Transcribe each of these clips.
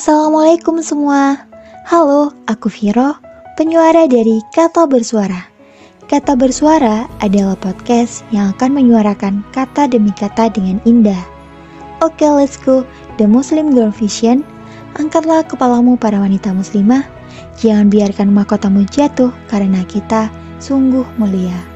Assalamualaikum semua. Halo, aku Viro, penyuara dari Kata Bersuara. Kata Bersuara adalah podcast yang akan menyuarakan kata demi kata dengan indah. Oke, let's go. The Muslim Girl Vision. Angkatlah kepalamu para wanita muslimah. Jangan biarkan mahkotamu jatuh karena kita sungguh mulia.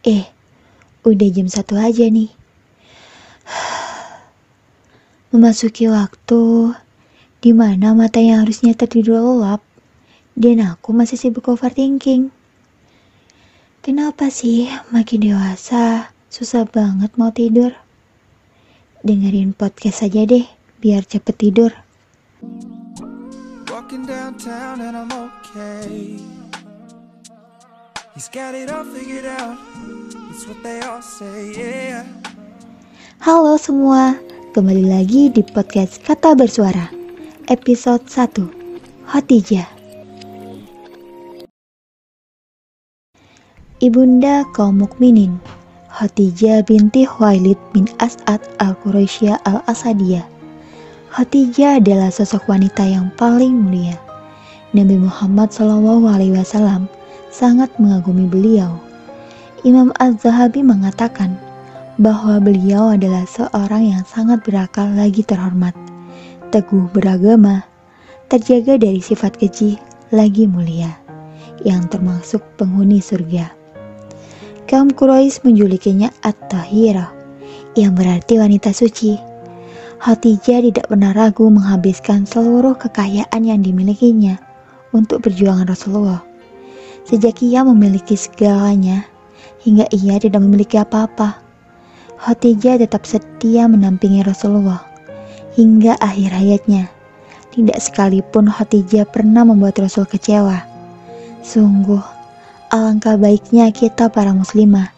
Eh, udah jam satu aja nih. Memasuki waktu di mana mata yang harusnya tertidur lelap dan aku masih sibuk overthinking. Kenapa sih makin dewasa susah banget mau tidur? Dengerin podcast aja deh biar cepet tidur. Walking downtown and I'm okay. Halo semua, kembali lagi di podcast Kata Bersuara, episode 1, Hotijah. Ibunda kaum mukminin, Khadijah binti Khuwailid bin As'ad al-Quraisyah al-Asadiyah. Khadijah adalah sosok wanita yang paling mulia. Nabi Muhammad SAW sangat mengagumi beliau. Imam Az-Zahabi mengatakan bahwa beliau adalah seorang yang sangat berakal lagi terhormat, teguh beragama, terjaga dari sifat keji, lagi mulia, yang termasuk penghuni surga. Kaum Quraisy menjulikinya At-Tahirah, yang berarti wanita suci. Khadijah tidak pernah ragu menghabiskan seluruh kekayaan yang dimilikinya untuk perjuangan Rasulullah Sejak ia memiliki segalanya, hingga ia tidak memiliki apa-apa, Khadijah tetap setia menampingi Rasulullah hingga akhir hayatnya. Tidak sekalipun Khadijah pernah membuat Rasul kecewa. Sungguh, alangkah baiknya kita para muslimah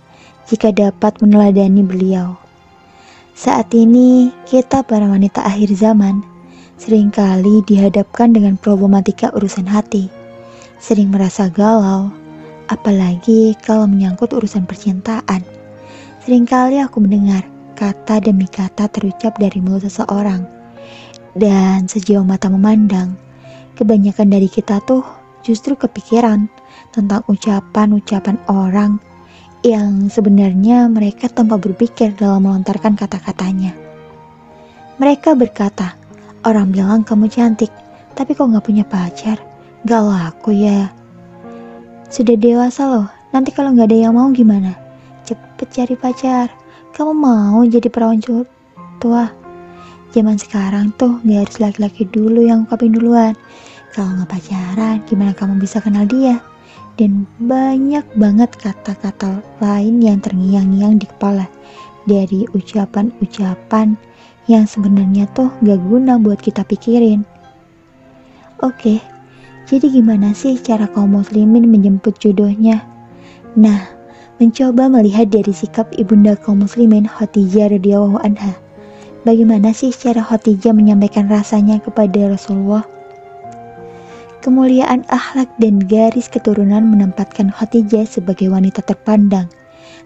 jika dapat meneladani beliau. Saat ini, kita para wanita akhir zaman sering kali dihadapkan dengan problematika urusan hati sering merasa galau, apalagi kalau menyangkut urusan percintaan. Seringkali aku mendengar kata demi kata terucap dari mulut seseorang. Dan sejauh mata memandang, kebanyakan dari kita tuh justru kepikiran tentang ucapan-ucapan orang yang sebenarnya mereka tanpa berpikir dalam melontarkan kata-katanya. Mereka berkata, orang bilang kamu cantik, tapi kok gak punya pacar? Gak laku ya. Sudah dewasa loh, nanti kalau nggak ada yang mau gimana? Cepet cari pacar. Kamu mau jadi perawan tua? Zaman sekarang tuh gak harus laki-laki dulu yang ungkapin duluan. Kalau nggak pacaran, gimana kamu bisa kenal dia? Dan banyak banget kata-kata lain yang terngiang-ngiang di kepala dari ucapan-ucapan yang sebenarnya tuh gak guna buat kita pikirin. Oke, jadi gimana sih cara kaum muslimin menjemput jodohnya? Nah, mencoba melihat dari sikap ibunda kaum muslimin Khadijah radhiyallahu anha. Bagaimana sih cara Khadijah menyampaikan rasanya kepada Rasulullah? Kemuliaan akhlak dan garis keturunan menempatkan Khadijah sebagai wanita terpandang.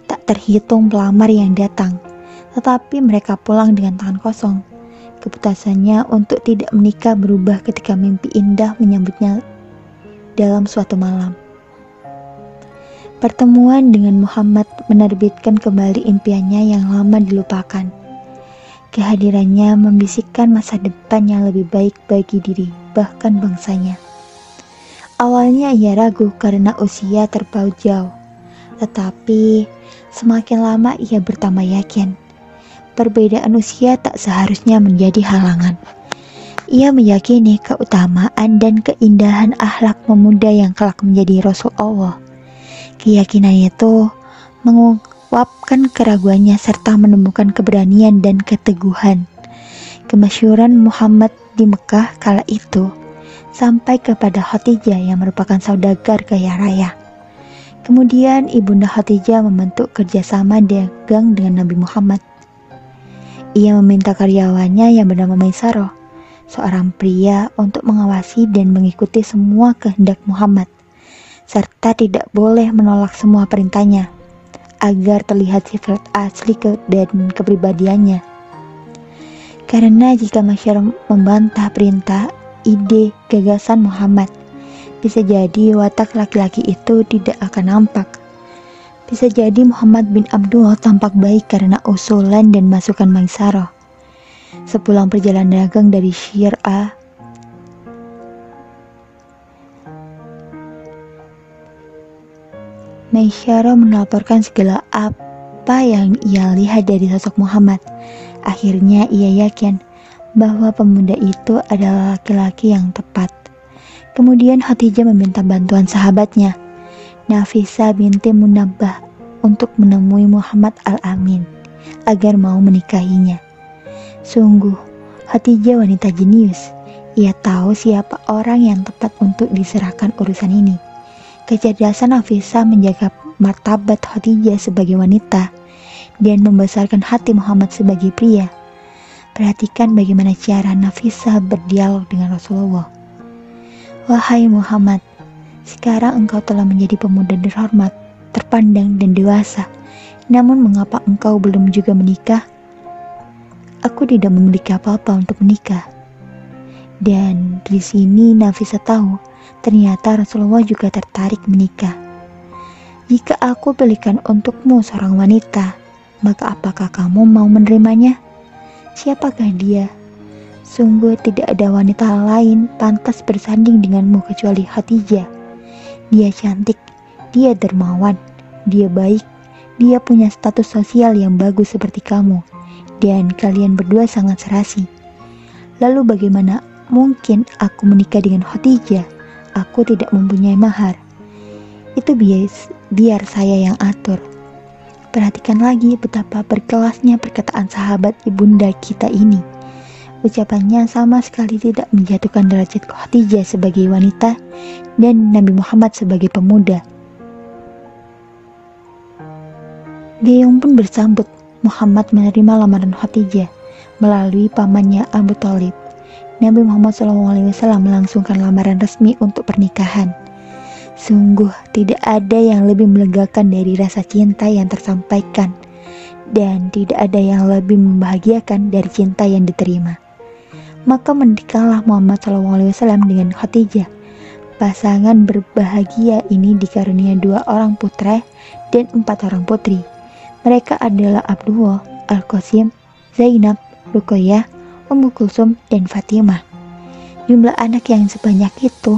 Tak terhitung pelamar yang datang, tetapi mereka pulang dengan tangan kosong. Keputusannya untuk tidak menikah berubah ketika mimpi indah menyambutnya dalam suatu malam. Pertemuan dengan Muhammad menerbitkan kembali impiannya yang lama dilupakan. Kehadirannya membisikkan masa depan yang lebih baik bagi diri, bahkan bangsanya. Awalnya ia ragu karena usia terpaut jauh, tetapi semakin lama ia bertambah yakin. Perbedaan usia tak seharusnya menjadi halangan. Ia meyakini keutamaan dan keindahan akhlak pemuda yang kelak menjadi Rasul Allah Keyakinan itu menguapkan keraguannya serta menemukan keberanian dan keteguhan. Kemasyuran Muhammad di Mekah kala itu sampai kepada Khadijah yang merupakan saudagar kaya raya. Kemudian Ibunda Khadijah membentuk kerjasama dagang dengan Nabi Muhammad. Ia meminta karyawannya yang bernama Maisaro, seorang pria untuk mengawasi dan mengikuti semua kehendak Muhammad serta tidak boleh menolak semua perintahnya agar terlihat sifat asli ke dan kepribadiannya. Karena jika masyarakat membantah perintah, ide, gagasan Muhammad, bisa jadi watak laki-laki itu tidak akan nampak. Bisa jadi Muhammad bin Abdul tampak baik karena usulan dan masukan Maisarah. Sepulang perjalanan dagang dari Syir'ah Maisyara melaporkan segala apa yang ia lihat dari sosok Muhammad. Akhirnya ia yakin bahwa pemuda itu adalah laki-laki yang tepat. Kemudian Khadijah meminta bantuan sahabatnya, Nafisa binti Munabbah, untuk menemui Muhammad Al-Amin agar mau menikahinya. Sungguh, Khadijah wanita jenius. Ia tahu siapa orang yang tepat untuk diserahkan urusan ini. Kecerdasan Nafisa menjaga martabat Khadijah sebagai wanita dan membesarkan hati Muhammad sebagai pria. Perhatikan bagaimana cara Nafisa berdialog dengan Rasulullah. Wahai Muhammad, sekarang engkau telah menjadi pemuda terhormat, terpandang dan dewasa. Namun mengapa engkau belum juga menikah? Aku tidak memiliki apa-apa untuk menikah. Dan di sini Nafisa tahu Ternyata Rasulullah juga tertarik menikah. Jika aku belikan untukmu seorang wanita, maka apakah kamu mau menerimanya? Siapakah dia? Sungguh tidak ada wanita lain pantas bersanding denganmu kecuali Khadijah. Dia cantik, dia dermawan, dia baik, dia punya status sosial yang bagus seperti kamu, dan kalian berdua sangat serasi. Lalu bagaimana mungkin aku menikah dengan Khadijah? aku tidak mempunyai mahar. Itu bias, biar saya yang atur. Perhatikan lagi betapa berkelasnya perkataan sahabat ibunda kita ini. Ucapannya sama sekali tidak menjatuhkan derajat Khadijah sebagai wanita dan Nabi Muhammad sebagai pemuda. Gayung pun bersambut Muhammad menerima lamaran Khadijah melalui pamannya Abu Talib. Nabi Muhammad SAW melangsungkan lamaran resmi untuk pernikahan. Sungguh tidak ada yang lebih melegakan dari rasa cinta yang tersampaikan dan tidak ada yang lebih membahagiakan dari cinta yang diterima. Maka menikahlah Muhammad SAW dengan Khadijah. Pasangan berbahagia ini dikarunia dua orang putra dan empat orang putri. Mereka adalah Abdullah, Al-Qasim, Zainab, Rukoyah, Ummu Kulsum, dan Fatimah. Jumlah anak yang sebanyak itu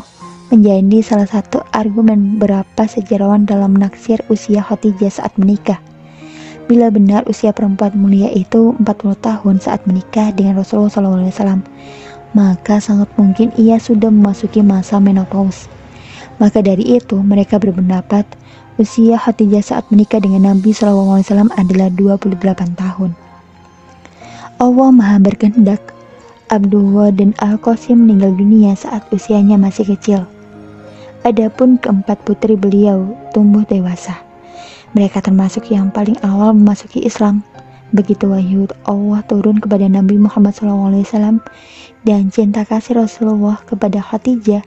menjadi salah satu argumen berapa sejarawan dalam menaksir usia Khadijah saat menikah. Bila benar usia perempuan mulia itu 40 tahun saat menikah dengan Rasulullah SAW, maka sangat mungkin ia sudah memasuki masa menopause. Maka dari itu, mereka berpendapat usia Khadijah saat menikah dengan Nabi SAW adalah 28 tahun. Allah Maha berkehendak. Abdullah dan Al-Qasim meninggal dunia saat usianya masih kecil. Adapun keempat putri beliau tumbuh dewasa. Mereka termasuk yang paling awal memasuki Islam. Begitu wahyu Allah turun kepada Nabi Muhammad SAW dan cinta kasih Rasulullah kepada Khadijah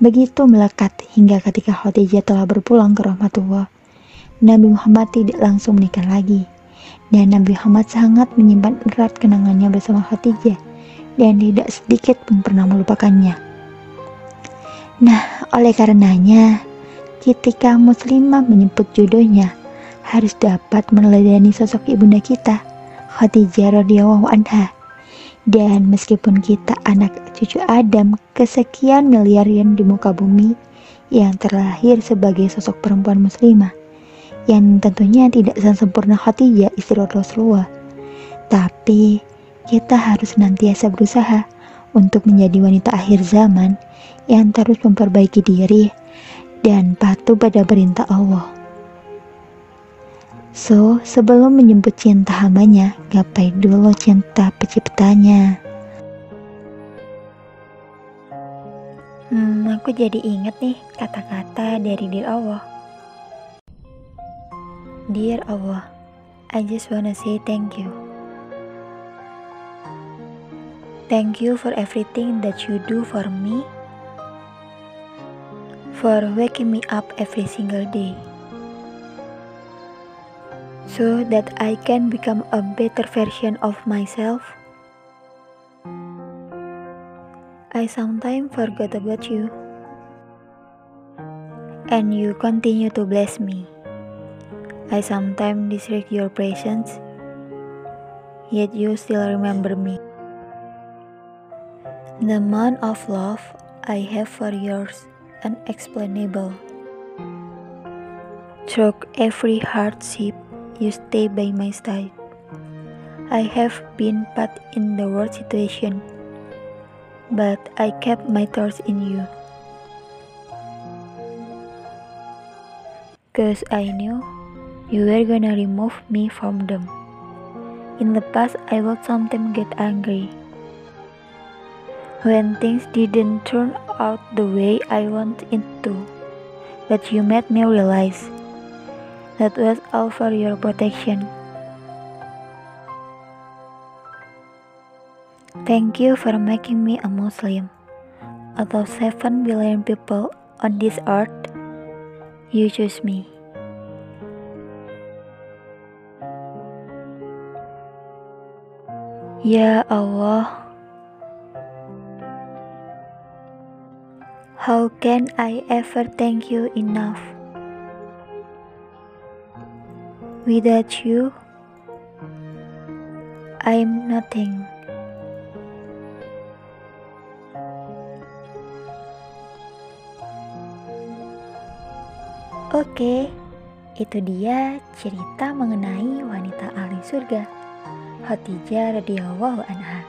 begitu melekat hingga ketika Khadijah telah berpulang ke rahmatullah. Nabi Muhammad tidak langsung menikah lagi dan Nabi Muhammad sangat menyimpan erat kenangannya bersama Khadijah dan tidak sedikit pun pernah melupakannya. Nah, oleh karenanya, ketika muslimah menyebut jodohnya harus dapat meneladani sosok ibunda kita, Khadijah radhiyallahu anha. Dan meskipun kita anak cucu Adam kesekian miliar yang di muka bumi yang terlahir sebagai sosok perempuan muslimah, yang tentunya tidak sempurna Khadijah istri Rasulullah. Tapi kita harus nantiasa berusaha untuk menjadi wanita akhir zaman yang terus memperbaiki diri dan patuh pada perintah Allah. So, sebelum menjemput cinta hambanya, gapai dulu cinta penciptanya. Hmm, aku jadi inget nih kata-kata dari Dear Allah. Dear Allah, I just wanna say thank you. Thank you for everything that you do for me, for waking me up every single day so that I can become a better version of myself. I sometimes forget about you, and you continue to bless me. I sometimes disregard your presence, yet you still remember me. The amount of love I have for yours unexplainable. Through every hardship, you stay by my side. I have been put in the worst situation, but I kept my trust in you. Cause I knew you were gonna remove me from them. In the past, I would sometimes get angry. When things didn't turn out the way I wanted it to, but you made me realize that was all for your protection. Thank you for making me a Muslim. Out of 7 billion people on this earth, you choose me. Ya Allah, how can I ever thank you enough? Without you, I'm nothing. Oke, itu dia cerita mengenai wanita ahli surga, Khadijah radhiyallahu anha.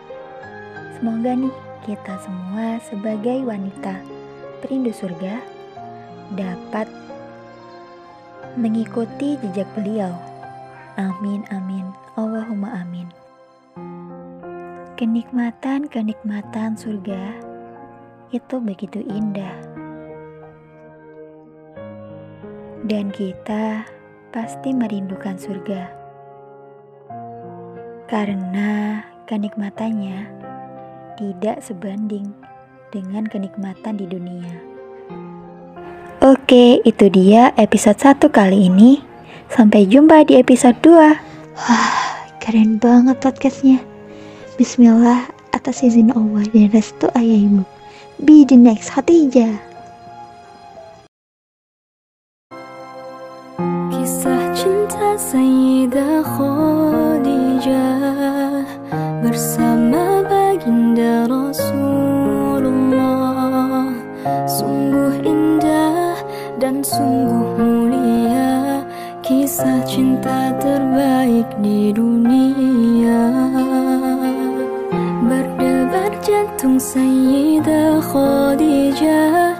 Semoga nih kita semua sebagai wanita perindu surga dapat mengikuti jejak beliau. Amin, amin, Allahumma amin. Kenikmatan-kenikmatan surga itu begitu indah, dan kita pasti merindukan surga karena kenikmatannya tidak sebanding dengan kenikmatan di dunia. Oke, itu dia episode 1 kali ini. Sampai jumpa di episode 2. Wah, keren banget podcastnya. Bismillah, atas izin Allah dan restu ayah ibu. Be the next Hatijah. Kisah cinta Sayyidah Khadijah bersama baginda Rasulullah. Sungguh indah dan sungguh cinta terbaik di dunia. Berdebar jantung Sayyidah Khadijah